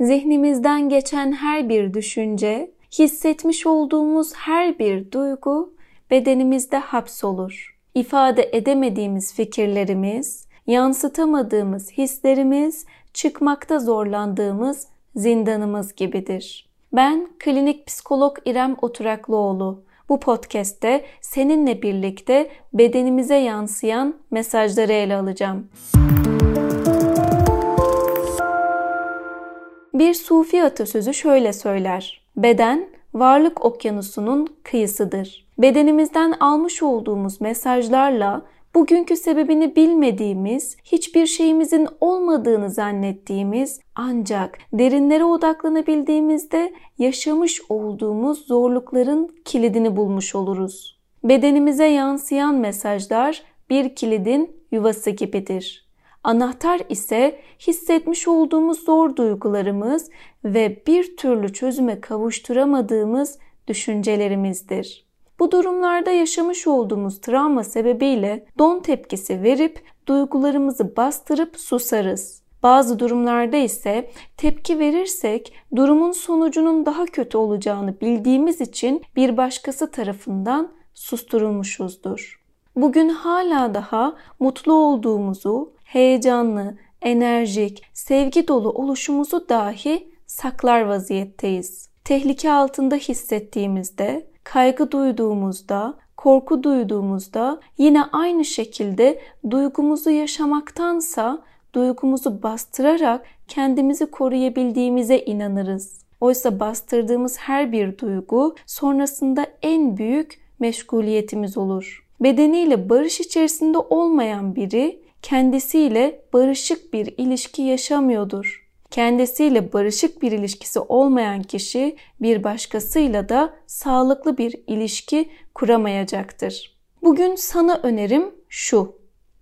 Zihnimizden geçen her bir düşünce, hissetmiş olduğumuz her bir duygu bedenimizde hapsolur. İfade edemediğimiz fikirlerimiz, yansıtamadığımız hislerimiz, çıkmakta zorlandığımız zindanımız gibidir. Ben klinik psikolog İrem Oturaklıoğlu. Bu podcast'te seninle birlikte bedenimize yansıyan mesajları ele alacağım. Bir sufi atasözü şöyle söyler. Beden varlık okyanusunun kıyısıdır. Bedenimizden almış olduğumuz mesajlarla bugünkü sebebini bilmediğimiz, hiçbir şeyimizin olmadığını zannettiğimiz ancak derinlere odaklanabildiğimizde yaşamış olduğumuz zorlukların kilidini bulmuş oluruz. Bedenimize yansıyan mesajlar bir kilidin yuvası gibidir. Anahtar ise hissetmiş olduğumuz zor duygularımız ve bir türlü çözüme kavuşturamadığımız düşüncelerimizdir. Bu durumlarda yaşamış olduğumuz travma sebebiyle don tepkisi verip duygularımızı bastırıp susarız. Bazı durumlarda ise tepki verirsek durumun sonucunun daha kötü olacağını bildiğimiz için bir başkası tarafından susturulmuşuzdur. Bugün hala daha mutlu olduğumuzu, heyecanlı, enerjik, sevgi dolu oluşumuzu dahi saklar vaziyetteyiz. Tehlike altında hissettiğimizde, kaygı duyduğumuzda, korku duyduğumuzda yine aynı şekilde duygumuzu yaşamaktansa duygumuzu bastırarak kendimizi koruyabildiğimize inanırız. Oysa bastırdığımız her bir duygu sonrasında en büyük meşguliyetimiz olur. Bedeniyle barış içerisinde olmayan biri kendisiyle barışık bir ilişki yaşamıyordur. Kendisiyle barışık bir ilişkisi olmayan kişi bir başkasıyla da sağlıklı bir ilişki kuramayacaktır. Bugün sana önerim şu.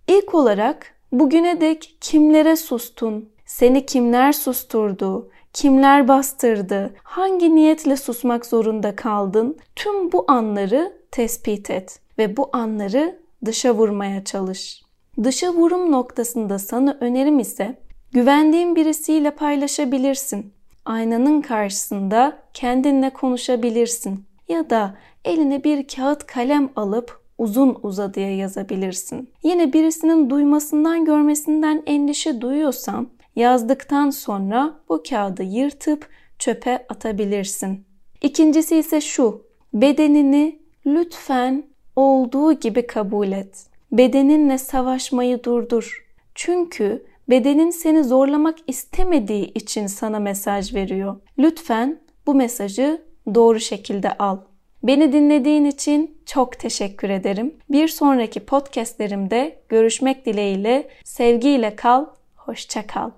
İlk olarak bugüne dek kimlere sustun? Seni kimler susturdu? Kimler bastırdı? Hangi niyetle susmak zorunda kaldın? Tüm bu anları tespit et ve bu anları dışa vurmaya çalış. Dışa vurum noktasında sana önerim ise güvendiğin birisiyle paylaşabilirsin. Aynanın karşısında kendinle konuşabilirsin ya da eline bir kağıt kalem alıp uzun uzadıya yazabilirsin. Yine birisinin duymasından görmesinden endişe duyuyorsan yazdıktan sonra bu kağıdı yırtıp çöpe atabilirsin. İkincisi ise şu. Bedenini lütfen olduğu gibi kabul et. Bedeninle savaşmayı durdur. Çünkü bedenin seni zorlamak istemediği için sana mesaj veriyor. Lütfen bu mesajı doğru şekilde al. Beni dinlediğin için çok teşekkür ederim. Bir sonraki podcastlerimde görüşmek dileğiyle sevgiyle kal, hoşça kal.